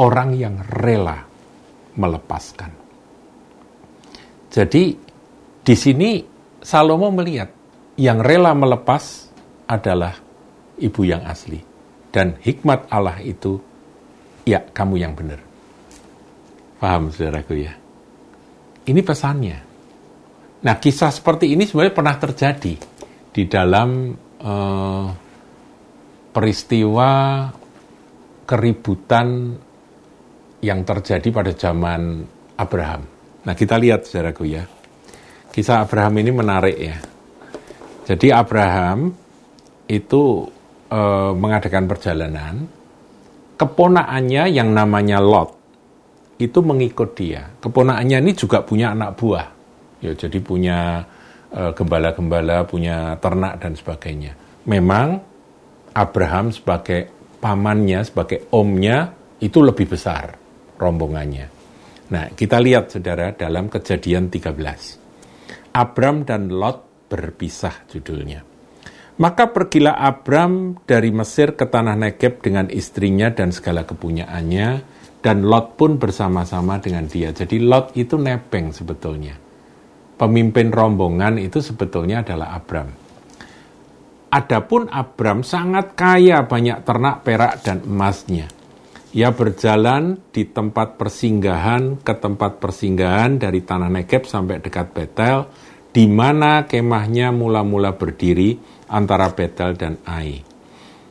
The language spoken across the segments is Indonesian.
orang yang rela melepaskan. Jadi di sini Salomo melihat yang rela melepas adalah ibu yang asli. Dan hikmat Allah itu, ya kamu yang benar. Paham saudaraku ya? Ini pesannya. Nah kisah seperti ini sebenarnya pernah terjadi di dalam uh, peristiwa keributan yang terjadi pada zaman Abraham. Nah kita lihat saudaraku ya. Kisah Abraham ini menarik ya. Jadi Abraham itu e, mengadakan perjalanan, keponaannya yang namanya Lot itu mengikut dia. Keponaannya ini juga punya anak buah, ya jadi punya e, gembala-gembala, punya ternak dan sebagainya. Memang Abraham sebagai pamannya, sebagai omnya itu lebih besar rombongannya. Nah, kita lihat saudara dalam kejadian 13. Abram dan Lot berpisah judulnya. Maka pergilah Abram dari Mesir ke tanah Negeb dengan istrinya dan segala kepunyaannya, dan Lot pun bersama-sama dengan dia. Jadi Lot itu nebeng sebetulnya. Pemimpin rombongan itu sebetulnya adalah Abram. Adapun Abram sangat kaya banyak ternak perak dan emasnya. Ia berjalan di tempat persinggahan ke tempat persinggahan dari tanah Negeb sampai dekat Betel, di mana kemahnya mula-mula berdiri, antara Betel dan Ai.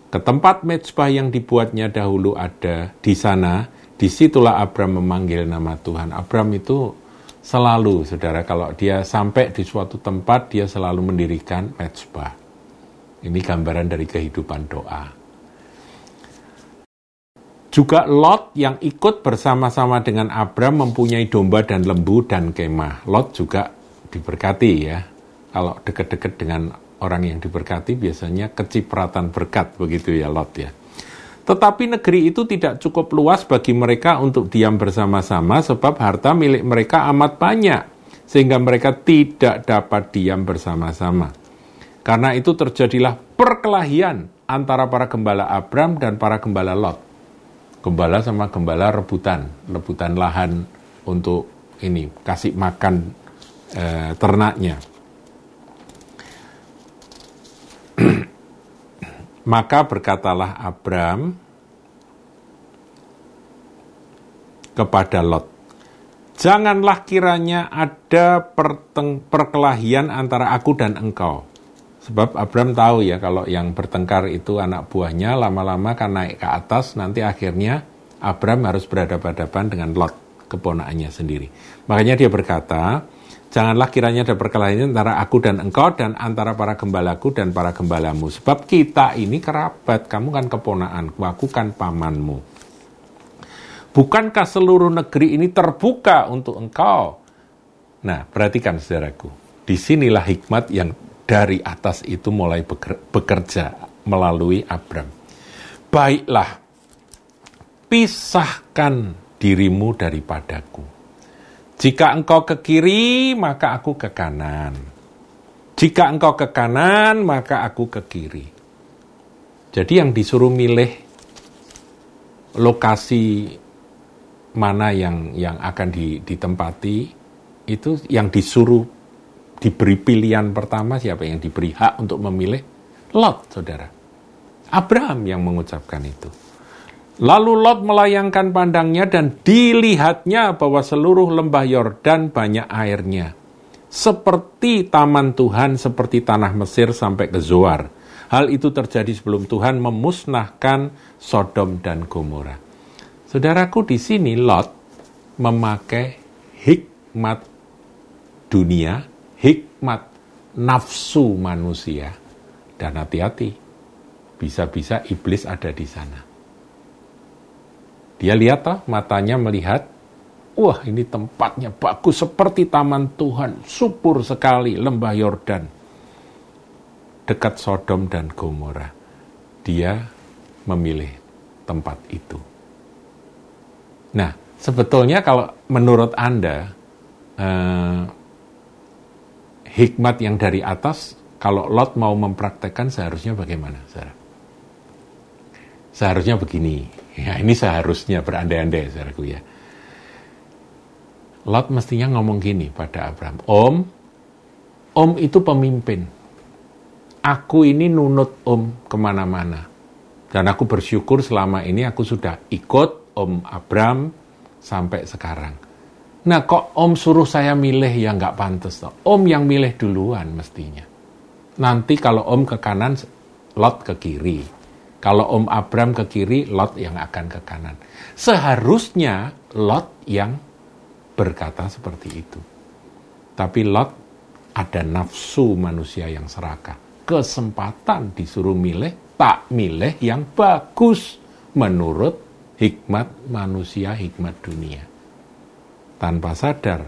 Ke tempat mezbah yang dibuatnya dahulu ada di sana, di situlah Abram memanggil nama Tuhan. Abram itu selalu, saudara, kalau dia sampai di suatu tempat, dia selalu mendirikan mezbah. Ini gambaran dari kehidupan doa. Juga Lot yang ikut bersama-sama dengan Abram mempunyai domba dan lembu dan kemah. Lot juga diberkati ya. Kalau dekat-dekat dengan orang yang diberkati biasanya kecipratan berkat begitu ya Lot ya. Tetapi negeri itu tidak cukup luas bagi mereka untuk diam bersama-sama sebab harta milik mereka amat banyak sehingga mereka tidak dapat diam bersama-sama. Karena itu terjadilah perkelahian antara para gembala Abram dan para gembala Lot. Gembala sama gembala rebutan, rebutan lahan untuk ini kasih makan eh, ternaknya. Maka berkatalah Abram kepada Lot, Janganlah kiranya ada perkelahian antara aku dan engkau. Sebab Abram tahu ya kalau yang bertengkar itu anak buahnya lama-lama kan naik ke atas nanti akhirnya Abram harus berhadapan-hadapan dengan Lot, keponakannya sendiri. Makanya dia berkata, Janganlah kiranya ada perkelahian antara aku dan engkau dan antara para gembalaku dan para gembalamu. Sebab kita ini kerabat, kamu kan keponakanku, aku kan pamanmu. Bukankah seluruh negeri ini terbuka untuk engkau? Nah, perhatikan saudaraku. Di sinilah hikmat yang dari atas itu mulai bekerja melalui Abram. Baiklah, pisahkan dirimu daripadaku jika engkau ke kiri, maka aku ke kanan. Jika engkau ke kanan, maka aku ke kiri. Jadi yang disuruh milih lokasi mana yang yang akan ditempati itu yang disuruh diberi pilihan pertama siapa yang diberi hak untuk memilih Lot, saudara. Abraham yang mengucapkan itu. Lalu Lot melayangkan pandangnya dan dilihatnya bahwa seluruh lembah Yordan banyak airnya. Seperti taman Tuhan, seperti tanah Mesir sampai ke Zoar. Hal itu terjadi sebelum Tuhan memusnahkan Sodom dan Gomora. Saudaraku di sini Lot memakai hikmat dunia, hikmat nafsu manusia. Dan hati-hati, bisa-bisa iblis ada di sana. Dia lihat toh, matanya melihat, wah ini tempatnya bagus seperti taman Tuhan, subur sekali lembah Yordan. Dekat Sodom dan Gomora. Dia memilih tempat itu. Nah, sebetulnya kalau menurut Anda, eh, hikmat yang dari atas, kalau Lot mau mempraktekkan seharusnya bagaimana, Sarah? seharusnya begini. Ya, ini seharusnya berandai-andai, saudaraku ya. Lot mestinya ngomong gini pada Abraham, Om, Om itu pemimpin. Aku ini nunut Om ke mana-mana. Dan aku bersyukur selama ini aku sudah ikut Om Abraham sampai sekarang. Nah kok Om suruh saya milih yang nggak pantas. Om yang milih duluan mestinya. Nanti kalau Om ke kanan, Lot ke kiri. Kalau Om Abraham ke kiri, Lot yang akan ke kanan. Seharusnya Lot yang berkata seperti itu. Tapi Lot ada nafsu manusia yang serakah. Kesempatan disuruh milih, tak milih yang bagus menurut hikmat manusia, hikmat dunia. Tanpa sadar,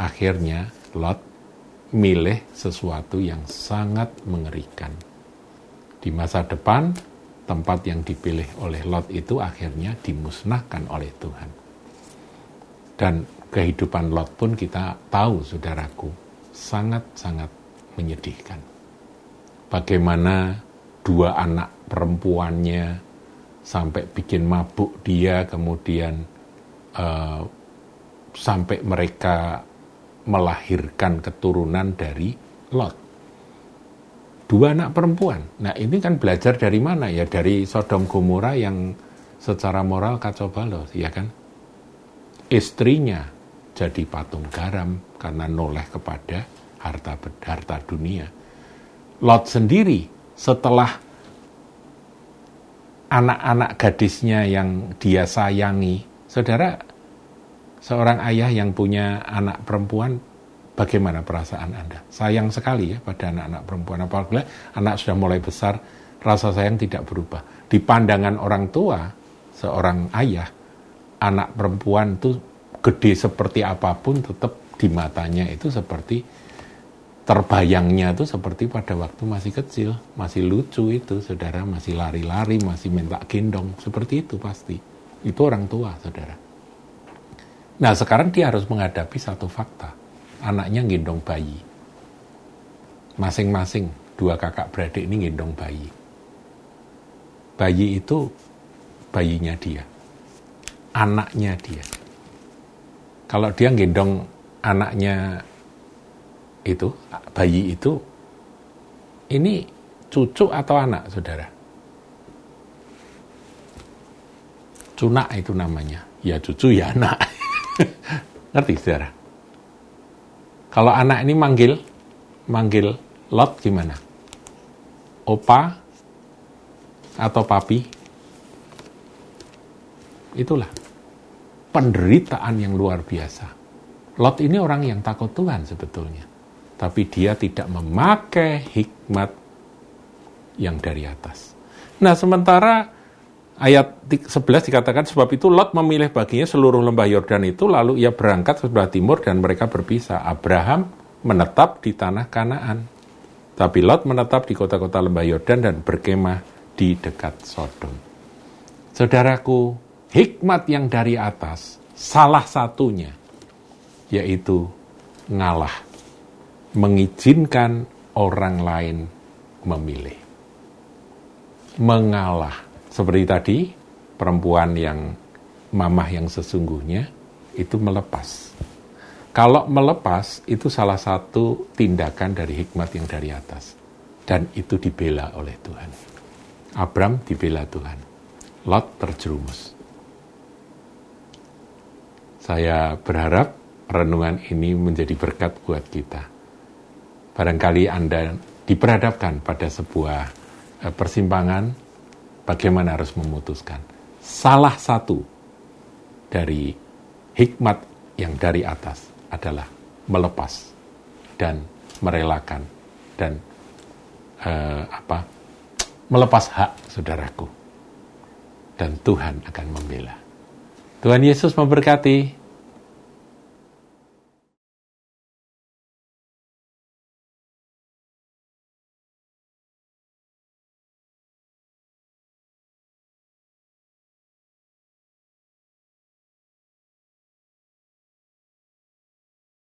akhirnya Lot milih sesuatu yang sangat mengerikan. Di masa depan, tempat yang dipilih oleh Lot itu akhirnya dimusnahkan oleh Tuhan. Dan kehidupan Lot pun kita tahu, saudaraku, sangat-sangat menyedihkan. Bagaimana dua anak perempuannya sampai bikin mabuk dia, kemudian uh, sampai mereka melahirkan keturunan dari Lot. Dua anak perempuan. Nah ini kan belajar dari mana ya? Dari Sodom Gomora yang secara moral kacau balau, ya kan? Istrinya jadi patung garam karena noleh kepada harta harta dunia. Lot sendiri setelah anak-anak gadisnya yang dia sayangi, saudara, seorang ayah yang punya anak perempuan, bagaimana perasaan Anda? Sayang sekali ya pada anak-anak perempuan, apabila anak sudah mulai besar, rasa sayang tidak berubah. Di pandangan orang tua, seorang ayah, anak perempuan itu gede seperti apa pun tetap di matanya itu seperti terbayangnya itu seperti pada waktu masih kecil, masih lucu itu, saudara, masih lari-lari, masih minta gendong, seperti itu pasti. Itu orang tua, saudara. Nah sekarang dia harus menghadapi satu fakta, anaknya gendong bayi. Masing-masing dua kakak beradik ini gendong bayi. Bayi itu bayinya dia, anaknya dia kalau dia gendong anaknya itu, bayi itu, ini cucu atau anak, saudara? Cunak itu namanya. Ya cucu ya anak. Ngerti, saudara? Kalau anak ini manggil, manggil Lot gimana? Opa atau papi? Itulah penderitaan yang luar biasa. Lot ini orang yang takut Tuhan sebetulnya. Tapi dia tidak memakai hikmat yang dari atas. Nah sementara ayat 11 dikatakan sebab itu Lot memilih baginya seluruh lembah Yordan itu lalu ia berangkat ke sebelah timur dan mereka berpisah. Abraham menetap di tanah Kanaan. Tapi Lot menetap di kota-kota lembah Yordan dan berkemah di dekat Sodom. Saudaraku, hikmat yang dari atas, salah satunya yaitu ngalah, mengizinkan orang lain memilih. Mengalah, seperti tadi, perempuan yang mamah yang sesungguhnya itu melepas. Kalau melepas, itu salah satu tindakan dari hikmat yang dari atas. Dan itu dibela oleh Tuhan. Abram dibela Tuhan. Lot terjerumus. Saya berharap renungan ini menjadi berkat buat kita. Barangkali Anda diperhadapkan pada sebuah eh, persimpangan, bagaimana harus memutuskan. Salah satu dari hikmat yang dari atas adalah melepas dan merelakan dan uh, apa melepas hak saudaraku dan Tuhan akan membela. Tuhan Yesus memberkati.